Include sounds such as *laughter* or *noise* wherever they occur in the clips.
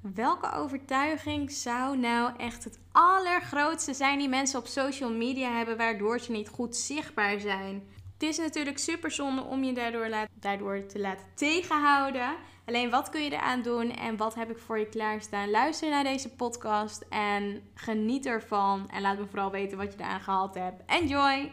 Welke overtuiging zou nou echt het allergrootste zijn die mensen op social media hebben, waardoor ze niet goed zichtbaar zijn? Het is natuurlijk super zonde om je daardoor, daardoor te laten tegenhouden. Alleen wat kun je eraan doen en wat heb ik voor je klaarstaan? Luister naar deze podcast en geniet ervan. En laat me vooral weten wat je eraan gehad hebt. Enjoy!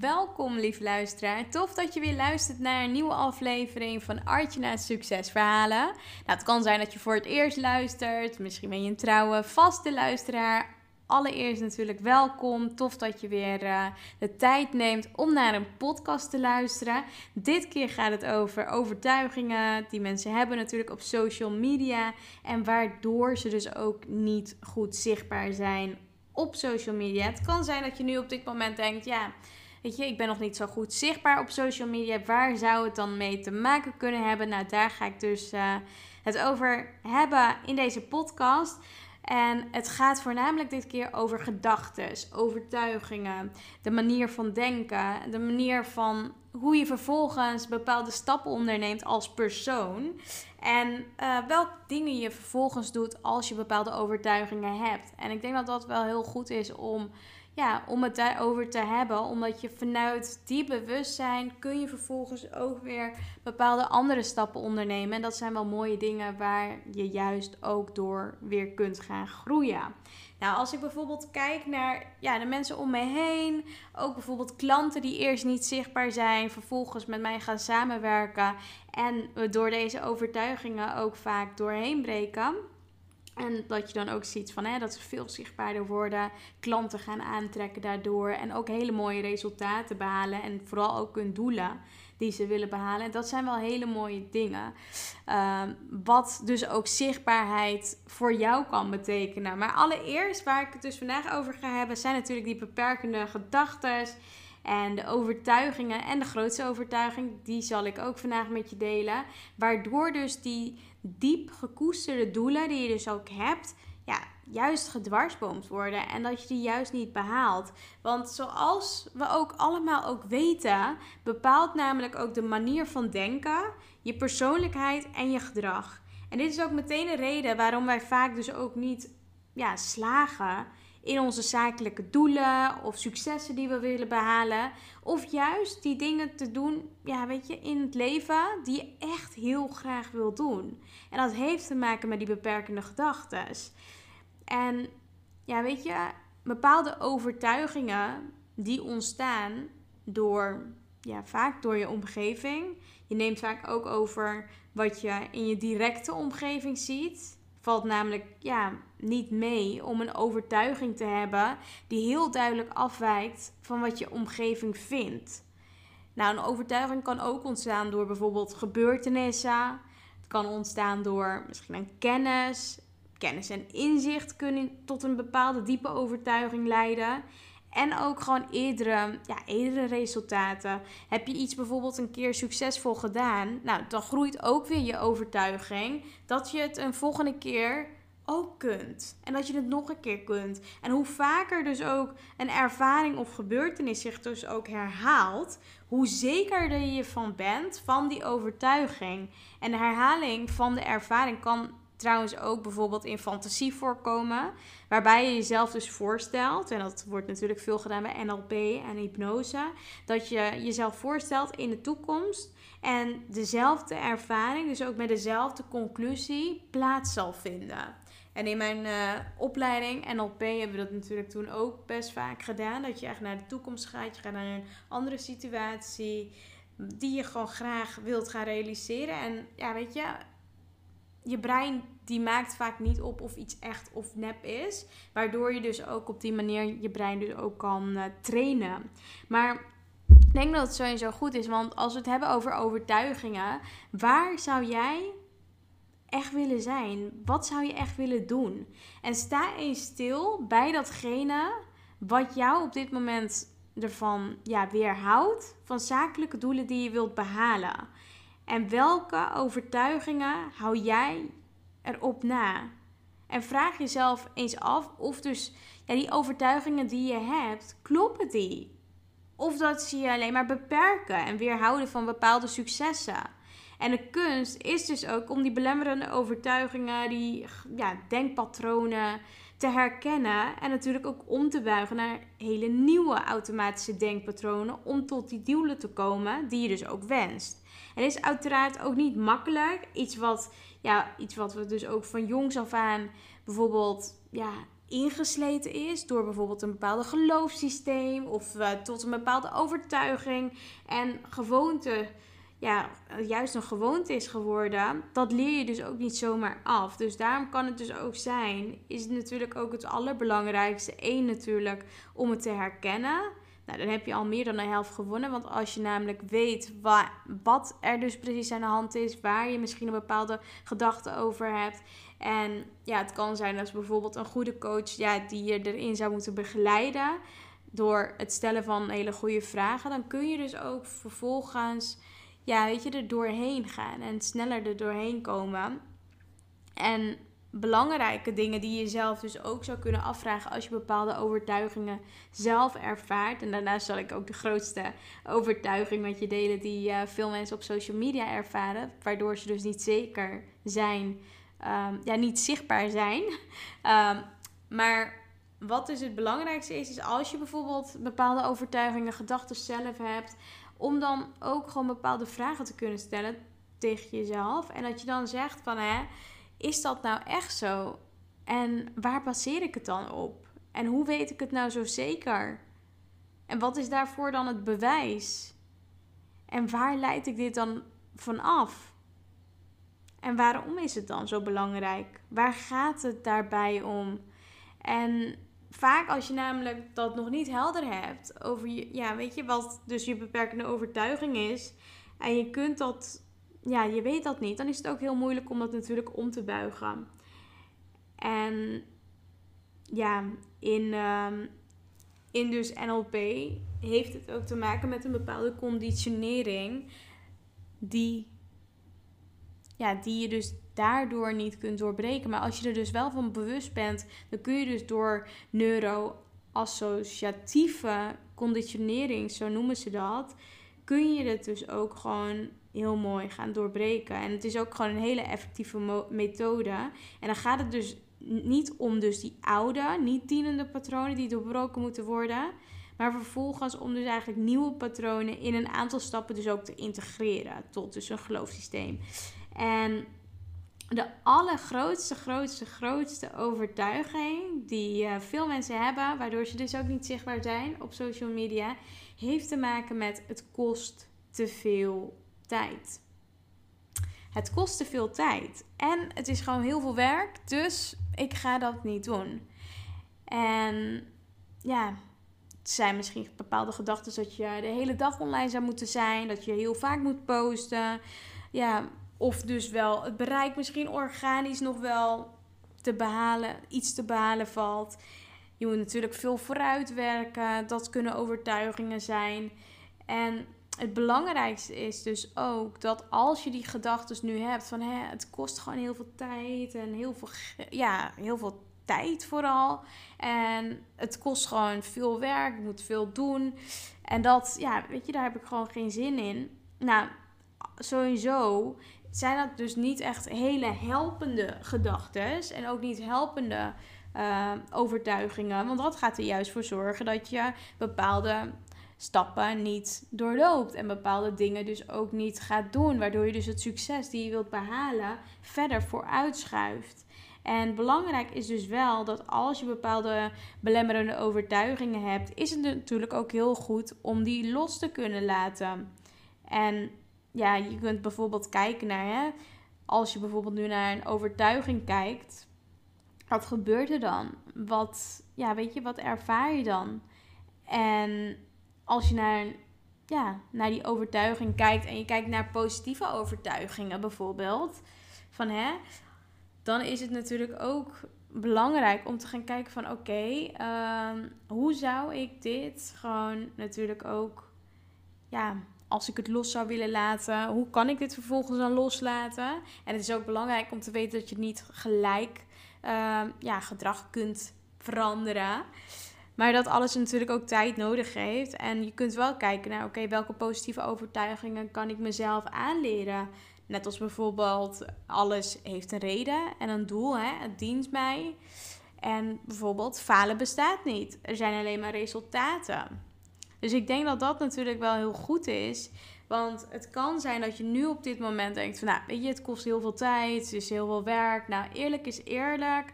Welkom, lief luisteraar. Tof dat je weer luistert naar een nieuwe aflevering van Artje Succesverhalen. Nou, het kan zijn dat je voor het eerst luistert. Misschien ben je een trouwe, vaste luisteraar. Allereerst natuurlijk welkom. Tof dat je weer uh, de tijd neemt om naar een podcast te luisteren. Dit keer gaat het over overtuigingen die mensen hebben natuurlijk op social media. En waardoor ze dus ook niet goed zichtbaar zijn op social media. Het kan zijn dat je nu op dit moment denkt, ja Weet je, ik ben nog niet zo goed zichtbaar op social media. Waar zou het dan mee te maken kunnen hebben? Nou, daar ga ik dus uh, het over hebben in deze podcast. En het gaat voornamelijk dit keer over gedachten, overtuigingen, de manier van denken, de manier van hoe je vervolgens bepaalde stappen onderneemt als persoon. En uh, welke dingen je vervolgens doet als je bepaalde overtuigingen hebt. En ik denk dat dat wel heel goed is om ja, om het daarover te hebben. Omdat je vanuit die bewustzijn kun je vervolgens ook weer bepaalde andere stappen ondernemen. En dat zijn wel mooie dingen waar je juist ook door weer kunt gaan groeien. Nou, als ik bijvoorbeeld kijk naar ja, de mensen om me heen, ook bijvoorbeeld klanten die eerst niet zichtbaar zijn, vervolgens met mij gaan samenwerken en door deze overtuigingen ook vaak doorheen breken en dat je dan ook ziet van, hè, dat ze veel zichtbaarder worden, klanten gaan aantrekken daardoor en ook hele mooie resultaten behalen en vooral ook hun doelen die ze willen behalen. En dat zijn wel hele mooie dingen. Ehm, wat dus ook zichtbaarheid voor jou kan betekenen. Maar allereerst waar ik het dus vandaag over ga hebben, zijn natuurlijk die beperkende gedachten en de overtuigingen en de grootste overtuiging, die zal ik ook vandaag met je delen. Waardoor dus die diep gekoesterde doelen die je dus ook hebt, ja, juist gedwarsboomd worden en dat je die juist niet behaalt. Want zoals we ook allemaal ook weten, bepaalt namelijk ook de manier van denken, je persoonlijkheid en je gedrag. En dit is ook meteen een reden waarom wij vaak dus ook niet ja, slagen in onze zakelijke doelen of successen die we willen behalen. Of juist die dingen te doen, ja, weet je, in het leven die je echt heel graag wil doen. En dat heeft te maken met die beperkende gedachten. En ja, weet je, bepaalde overtuigingen die ontstaan door, ja, vaak door je omgeving. Je neemt vaak ook over wat je in je directe omgeving ziet valt namelijk ja, niet mee om een overtuiging te hebben die heel duidelijk afwijkt van wat je omgeving vindt. Nou, een overtuiging kan ook ontstaan door bijvoorbeeld gebeurtenissen. Het kan ontstaan door misschien een kennis. Kennis en inzicht kunnen tot een bepaalde diepe overtuiging leiden. En ook gewoon eerdere, ja, eerdere resultaten. Heb je iets bijvoorbeeld een keer succesvol gedaan, nou, dan groeit ook weer je overtuiging dat je het een volgende keer ook kunt. En dat je het nog een keer kunt. En hoe vaker dus ook een ervaring of gebeurtenis zich dus ook herhaalt, hoe zekerder je van bent van die overtuiging. En de herhaling van de ervaring kan trouwens ook bijvoorbeeld in fantasie voorkomen. Waarbij je jezelf dus voorstelt, en dat wordt natuurlijk veel gedaan bij NLP en hypnose, dat je jezelf voorstelt in de toekomst en dezelfde ervaring, dus ook met dezelfde conclusie, plaats zal vinden. En in mijn uh, opleiding NLP hebben we dat natuurlijk toen ook best vaak gedaan. Dat je echt naar de toekomst gaat. Je gaat naar een andere situatie die je gewoon graag wilt gaan realiseren. En ja, weet je, je brein die maakt vaak niet op of iets echt of nep is. Waardoor je dus ook op die manier je brein dus ook kan uh, trainen. Maar ik denk dat het sowieso goed is. Want als we het hebben over overtuigingen, waar zou jij echt willen zijn? Wat zou je echt willen doen? En sta eens stil bij datgene wat jou op dit moment ervan ja, weerhoudt van zakelijke doelen die je wilt behalen. En welke overtuigingen hou jij erop na? En vraag jezelf eens af of dus ja, die overtuigingen die je hebt, kloppen die? Of dat ze je alleen maar beperken en weerhouden van bepaalde successen. En de kunst is dus ook om die belemmerende overtuigingen, die ja, denkpatronen te herkennen. En natuurlijk ook om te buigen naar hele nieuwe automatische denkpatronen. Om tot die doelen te komen die je dus ook wenst. Het is uiteraard ook niet makkelijk. Iets wat, ja, iets wat we dus ook van jongs af aan bijvoorbeeld ja, ingesleten is door bijvoorbeeld een bepaalde geloofssysteem of uh, tot een bepaalde overtuiging en gewoonte ja, juist een gewoonte is geworden, dat leer je dus ook niet zomaar af. Dus daarom kan het dus ook zijn, is het natuurlijk ook het allerbelangrijkste. één natuurlijk, om het te herkennen. Nou, dan heb je al meer dan een helft gewonnen. Want als je namelijk weet wat er dus precies aan de hand is, waar je misschien een bepaalde gedachte over hebt. En ja, het kan zijn als bijvoorbeeld een goede coach ja, die je erin zou moeten begeleiden. Door het stellen van hele goede vragen. Dan kun je dus ook vervolgens ja, weet je, er doorheen gaan en sneller er doorheen komen. En belangrijke dingen die je zelf dus ook zou kunnen afvragen als je bepaalde overtuigingen zelf ervaart. En daarnaast zal ik ook de grootste overtuiging met je delen die uh, veel mensen op social media ervaren, waardoor ze dus niet zeker zijn, um, ja, niet zichtbaar zijn. Um, *laughs* maar wat dus het belangrijkste is, is als je bijvoorbeeld bepaalde overtuigingen, gedachten zelf hebt, om dan ook gewoon bepaalde vragen te kunnen stellen tegen jezelf. En dat je dan zegt van, hè, is dat nou echt zo? En waar baseer ik het dan op? En hoe weet ik het nou zo zeker? En wat is daarvoor dan het bewijs? En waar leid ik dit dan van af? En waarom is het dan zo belangrijk? Waar gaat het daarbij om? En vaak als je namelijk dat nog niet helder hebt over je, ja, weet je, wat dus je beperkende overtuiging is. En je kunt dat, ja, je weet dat niet. Dan is het ook heel moeilijk om dat natuurlijk om te buigen. En ja, in, um, in dus NLP heeft het ook te maken met een bepaalde conditionering die, ja, die je dus daardoor niet kunt doorbreken. Maar als je er dus wel van bewust bent, dan kun je dus door neuroassociatieve conditionering, zo noemen ze dat, kun je het dus ook gewoon heel mooi gaan doorbreken. En het is ook gewoon een hele effectieve methode. En dan gaat het dus niet om dus die oude, niet dienende patronen die doorbroken moeten worden. Maar vervolgens om dus eigenlijk nieuwe patronen in een aantal stappen dus ook te integreren tot dus een geloofssysteem. En de allergrootste, grootste, grootste overtuiging die uh, veel mensen hebben, waardoor ze dus ook niet zichtbaar zijn op social media, heeft te maken met het kost te veel tijd. Het kost te veel tijd en het is gewoon heel veel werk, dus ik ga dat niet doen. En ja, het zijn misschien bepaalde gedachten dat je de hele dag online zou moeten zijn, dat je heel vaak moet posten. Ja, of dus wel het bereik misschien organisch nog wel te behalen, iets te behalen valt. Je moet natuurlijk veel vooruit werken. Dat kunnen overtuigingen zijn. En het belangrijkste is dus ook dat als je die gedachten nu hebt van hè, het kost gewoon heel veel tijd en heel veel, ja, heel veel tijd vooral. En het kost gewoon veel werk, moet veel doen. En dat, ja, weet je, daar heb ik gewoon geen zin in. Nou, sowieso zijn dat dus niet echt hele helpende gedachten en ook niet helpende uh, overtuigingen. Want dat gaat er juist voor zorgen dat je bepaalde stappen niet doorloopt en bepaalde dingen dus ook niet gaat doen, waardoor je dus het succes die je wilt behalen verder vooruitschuift. En belangrijk is dus wel dat als je bepaalde belemmerende overtuigingen hebt, is het natuurlijk ook heel goed om die los te kunnen laten. En ja, je kunt bijvoorbeeld kijken naar, hè, als je bijvoorbeeld nu naar een overtuiging kijkt, wat gebeurt er dan? Wat, ja, weet je, wat ervaar je dan? En als je naar, ja, naar die overtuiging kijkt en je kijkt naar positieve overtuigingen bijvoorbeeld, van hè, dan is het natuurlijk ook belangrijk om te gaan kijken van oké, ehm, hoe zou ik dit gewoon natuurlijk ook, ja, als ik het los zou willen laten, hoe kan ik dit vervolgens dan loslaten? En het is ook belangrijk om te weten dat je niet gelijk uh, ja, gedrag kunt veranderen. Maar dat alles natuurlijk ook tijd nodig heeft. En je kunt wel kijken naar, oké, welke positieve overtuigingen kan ik mezelf aanleren? Net als bijvoorbeeld, alles heeft een reden en een doel, hè? het dient mij. En bijvoorbeeld, falen bestaat niet. Er zijn alleen maar resultaten. Dus ik denk dat dat natuurlijk wel heel goed is. Want het kan zijn dat je nu op dit moment denkt van, nou, weet je, het kost heel veel tijd, het is heel veel werk. Nou, eerlijk is eerlijk.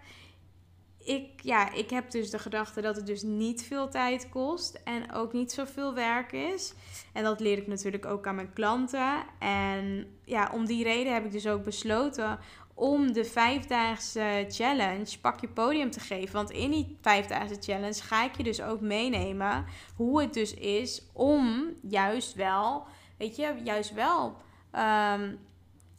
Ik, ja, ik heb dus de gedachte dat het dus niet veel tijd kost en ook niet zoveel werk is. En dat leer ik natuurlijk ook aan mijn klanten. En ja, om die reden heb ik dus ook besloten om de vijfdaagse challenge pak je podium te geven. Want in die vijfdaagse challenge ga ik je dus ook meenemen hoe het dus is om juist wel weet je, juist wel ehm,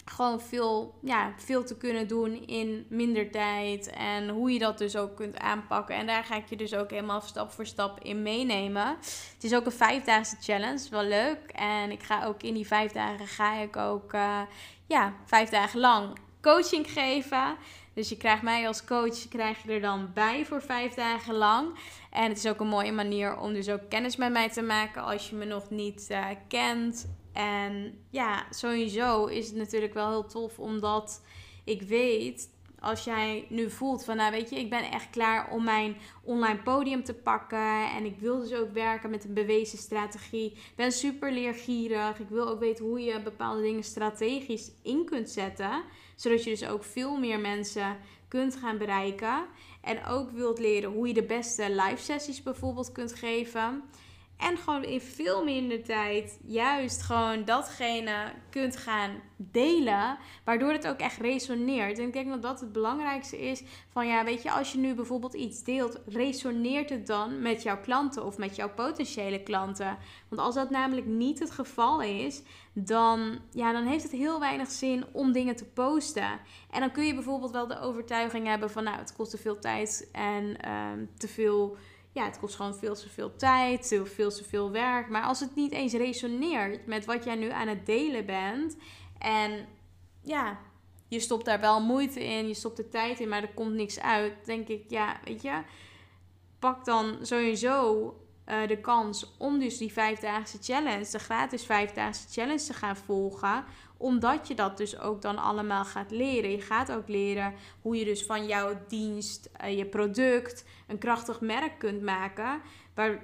gewoon veel, ja, veel te kunnen doen in minder tijd. En hoe je dat dus ook kunt aanpakken. En daar ga ik je dus ook helemaal stap voor stap in meenemen. Het is ook een vijfdaagse challenge, wel leuk. En ik ga ook in die vijf dagen ga ik ook, uh, ja, vijf dagen lang coaching geven. Dus je krijgt mij als coach, krijg je er dan bij voor vijf dagen lang. En het is ook een mooie manier om dus ook kennis met mij te maken als je me nog niet uh, kent. En ja, sowieso is het natuurlijk wel heel tof omdat ik weet als jij nu voelt van, nou weet je, ik ben echt klaar om mijn online podium te pakken. En ik wil dus ook werken met een bewezen strategie. Ik ben super leergierig. Ik wil ook weten hoe je bepaalde dingen strategisch in kunt zetten. Zodat je dus ook veel meer mensen kunt gaan bereiken. En ook wilt leren hoe je de beste live sessies bijvoorbeeld kunt geven. En gewoon in veel minder tijd juist gewoon datgene kunt gaan delen. Waardoor het ook echt resoneert. En ik denk dat dat het belangrijkste is. Van ja, weet je, als je nu bijvoorbeeld iets deelt, resoneert het dan met jouw klanten of met jouw potentiële klanten? Want als dat namelijk niet het geval is, dan, ja, dan heeft het heel weinig zin om dingen te posten. En dan kun je bijvoorbeeld wel de overtuiging hebben van nou, het kost te veel tijd en uh, te veel ja, het kost gewoon veel te veel tijd, veel te veel werk. Maar als het niet eens resoneert met wat jij nu aan het delen bent. En ja, je stopt daar wel moeite in, je stopt er tijd in, maar er komt niks uit. Denk ik, ja, weet je, pak dan sowieso uh, de kans om dus die vijfdaagse challenge, de gratis vijfdaagse challenge te gaan volgen omdat je dat dus ook dan allemaal gaat leren. Je gaat ook leren hoe je dus van jouw dienst, uh, je product, een krachtig merk kunt maken.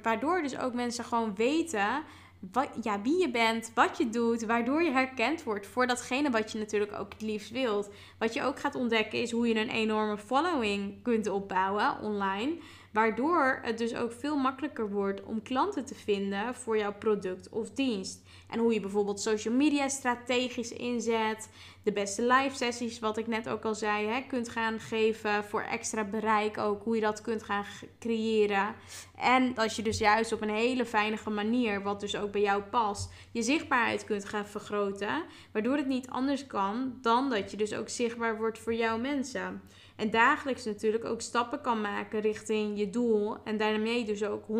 Waardoor dus ook mensen gewoon weten wat, ja, wie je bent, wat je doet, waardoor je herkend wordt voor datgene wat je natuurlijk ook het liefst wilt. Wat je ook gaat ontdekken is hoe je een enorme following kunt opbouwen online. Waardoor het dus ook veel makkelijker wordt om klanten te vinden voor jouw product of dienst. En hoe je bijvoorbeeld social media strategisch inzet. De beste live sessies, wat ik net ook al zei, hè, kunt gaan geven voor extra bereik ook. Hoe je dat kunt gaan creëren. En dat je dus juist op een hele veilige manier, wat dus ook bij jou past, je zichtbaarheid kunt gaan vergroten. Waardoor het niet anders kan dan dat je dus ook zichtbaar wordt voor jouw mensen. En dagelijks natuurlijk ook stappen kan maken richting je doel. En daarmee dus ook 100%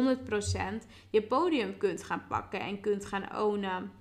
je podium kunt gaan pakken en kunt gaan ownen.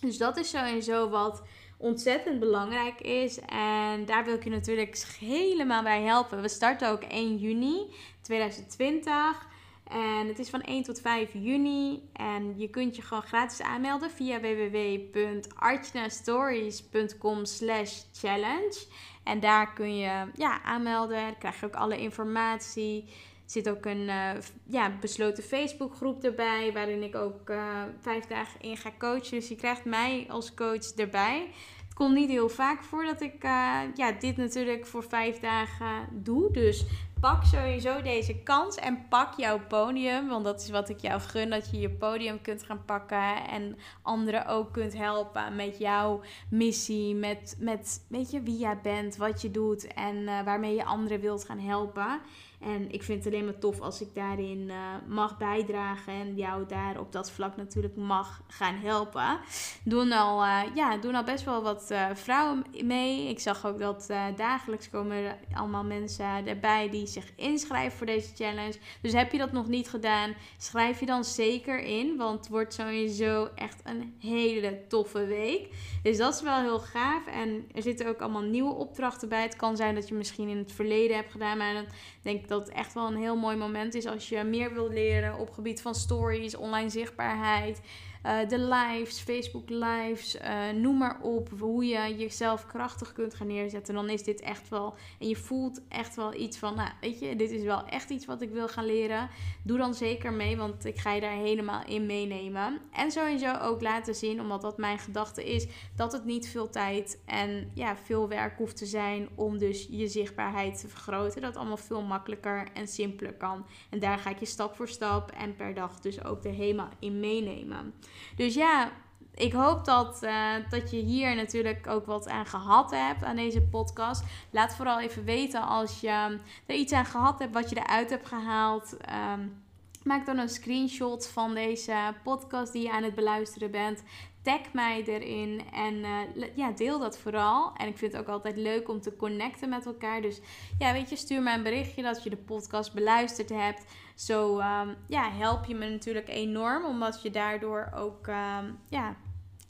Dus dat is sowieso wat ontzettend belangrijk is. En daar wil ik je natuurlijk helemaal bij helpen. We starten ook 1 juni 2020. En het is van 1 tot 5 juni. En je kunt je gewoon gratis aanmelden via www.artjanastories.com slash challenge. En daar kun je ja, aanmelden. Dan krijg je ook alle informatie. Er zit ook een uh, ja, besloten Facebookgroep erbij. Waarin ik ook uh, vijf dagen in ga coachen. Dus je krijgt mij als coach erbij komt niet heel vaak voor dat ik uh, ja, dit natuurlijk voor vijf dagen doe. Dus pak sowieso deze kans en pak jouw podium. Want dat is wat ik jou gun. Dat je je podium kunt gaan pakken. En anderen ook kunt helpen met jouw missie. Met, met weet je, wie jij bent, wat je doet en uh, waarmee je anderen wilt gaan helpen. En ik vind het alleen maar tof als ik daarin uh, mag bijdragen en jou daar op dat vlak natuurlijk mag gaan helpen. Doen al, uh, ja, doen al best wel wat uh, vrouwen mee. Ik zag ook dat dagelijks komen er allemaal mensen erbij die zich inschrijven voor deze challenge. Dus heb je dat nog niet gedaan, schrijf je dan zeker in. Want het wordt sowieso echt een hele toffe week. Dus dat is wel heel gaaf. En er zitten ook allemaal nieuwe opdrachten bij. Het kan zijn dat je misschien in het verleden hebt gedaan, maar dan denk dat het echt wel een heel mooi moment is als je meer wilt leren op gebied van stories, online zichtbaarheid, uh, de lives, Facebook lives, uh, noem maar op. Hoe je jezelf krachtig kunt gaan neerzetten. Dan is dit echt wel. En je voelt echt wel iets van. Nou, weet je, dit is wel echt iets wat ik wil gaan leren. Doe dan zeker mee, want ik ga je daar helemaal in meenemen. En sowieso ook laten zien, omdat dat mijn gedachte is, dat het niet veel tijd en ja, veel werk hoeft te zijn om dus je zichtbaarheid te vergroten. Dat allemaal veel makkelijker en simpeler kan. En daar ga ik je stap voor stap en per dag dus ook er helemaal in meenemen. Dus ja, ik hoop dat, uh, dat je hier natuurlijk ook wat aan gehad hebt aan deze podcast. Laat vooral even weten als je er iets aan gehad hebt, wat je eruit hebt gehaald. Um, maak dan een screenshot van deze podcast die je aan het beluisteren bent. Tag mij erin en uh, ja, deel dat vooral. En ik vind het ook altijd leuk om te connecten met elkaar. Dus ja, weet je, stuur mij een berichtje dat je de podcast beluisterd hebt. Zo um, ja, help je me natuurlijk enorm, omdat je daardoor ook um, ja,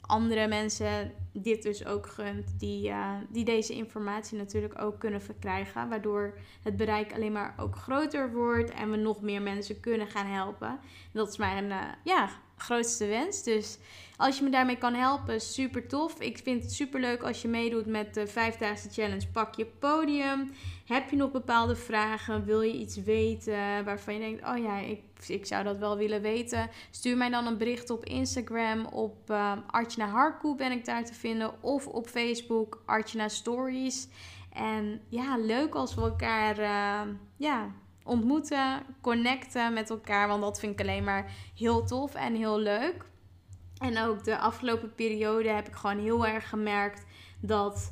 andere mensen dit dus ook gunt, die, uh, die deze informatie natuurlijk ook kunnen verkrijgen. Waardoor het bereik alleen maar ook groter wordt en we nog meer mensen kunnen gaan helpen. Dat is mijn uh, ja, grootste wens. Dus als je me daarmee kan helpen, super tof. Ik vind het super leuk als je meedoet met de vijfdaagse challenge Pak je podium. Heb je nog bepaalde vragen? Wil je iets weten waarvan je denkt: oh ja, ik, ik zou dat wel willen weten? Stuur mij dan een bericht op Instagram. Op uh, Harkoe ben ik daar te vinden. Of op Facebook Artjana Stories. En ja, leuk als we elkaar uh, ja, ontmoeten, connecten met elkaar. Want dat vind ik alleen maar heel tof en heel leuk. En ook de afgelopen periode heb ik gewoon heel erg gemerkt dat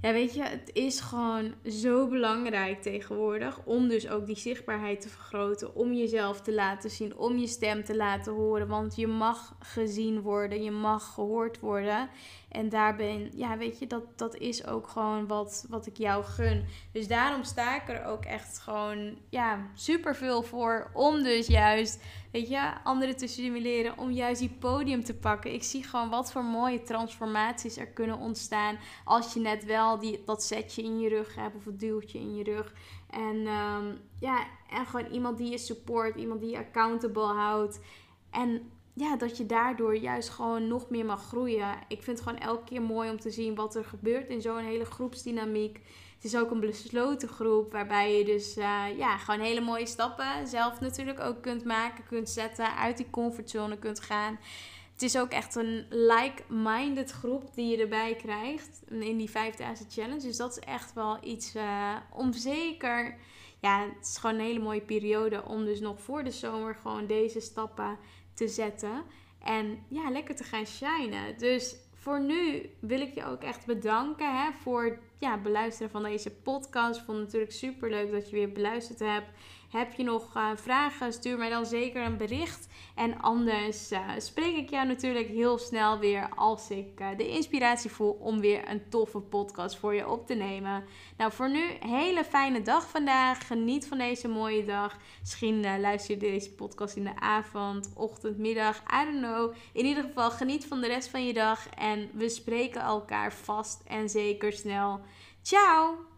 ja, weet je, het is gewoon zo belangrijk tegenwoordig om dus ook die zichtbaarheid te vergroten, om jezelf te laten zien, om je stem te laten horen, want je mag gezien worden, je mag gehoord worden. En daar ben, ja, weet je, dat, dat is ook gewoon wat, wat ik jou gun. Dus daarom sta ik er ook echt gewoon, ja, super veel voor. Om dus juist, weet je, anderen te stimuleren. Om juist die podium te pakken. Ik zie gewoon wat voor mooie transformaties er kunnen ontstaan. Als je net wel die, dat setje in je rug hebt of het duwtje in je rug. En um, ja, en gewoon iemand die je support, iemand die je accountable houdt. En ja, dat je daardoor juist gewoon nog meer mag groeien. Ik vind het gewoon elke keer mooi om te zien wat er gebeurt in zo'n hele groepsdynamiek. Het is ook een besloten groep waarbij je dus uh, ja, gewoon hele mooie stappen zelf natuurlijk ook kunt maken, kunt zetten, uit die comfortzone kunt gaan. Het is ook echt een like-minded groep die je erbij krijgt in die 5000 challenge. Dus dat is echt wel iets uh, om zeker. Ja, het is gewoon een hele mooie periode om dus nog voor de zomer gewoon deze stappen te zetten. En ja, lekker te gaan shinen. Dus voor nu wil ik je ook echt bedanken hè, voor ja, het beluisteren van deze podcast. Ik vond het natuurlijk super leuk dat je weer beluisterd hebt. Heb je nog uh, vragen? Stuur mij dan zeker een bericht. En anders uh, spreek ik jou natuurlijk heel snel weer als ik uh, de inspiratie voel om weer een toffe podcast voor je op te nemen. Nou, voor nu, hele fijne dag vandaag. Geniet van deze mooie dag. Misschien luister je deze podcast in de avond, ochtend, middag. I don't know. In ieder geval, geniet van de rest van je dag. En we spreken elkaar vast en zeker snel. Ciao!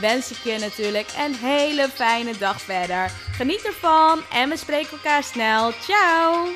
wens ik je natuurlijk een hele fijne dag verder. Geniet ervan en we spreken elkaar snel. Ciao!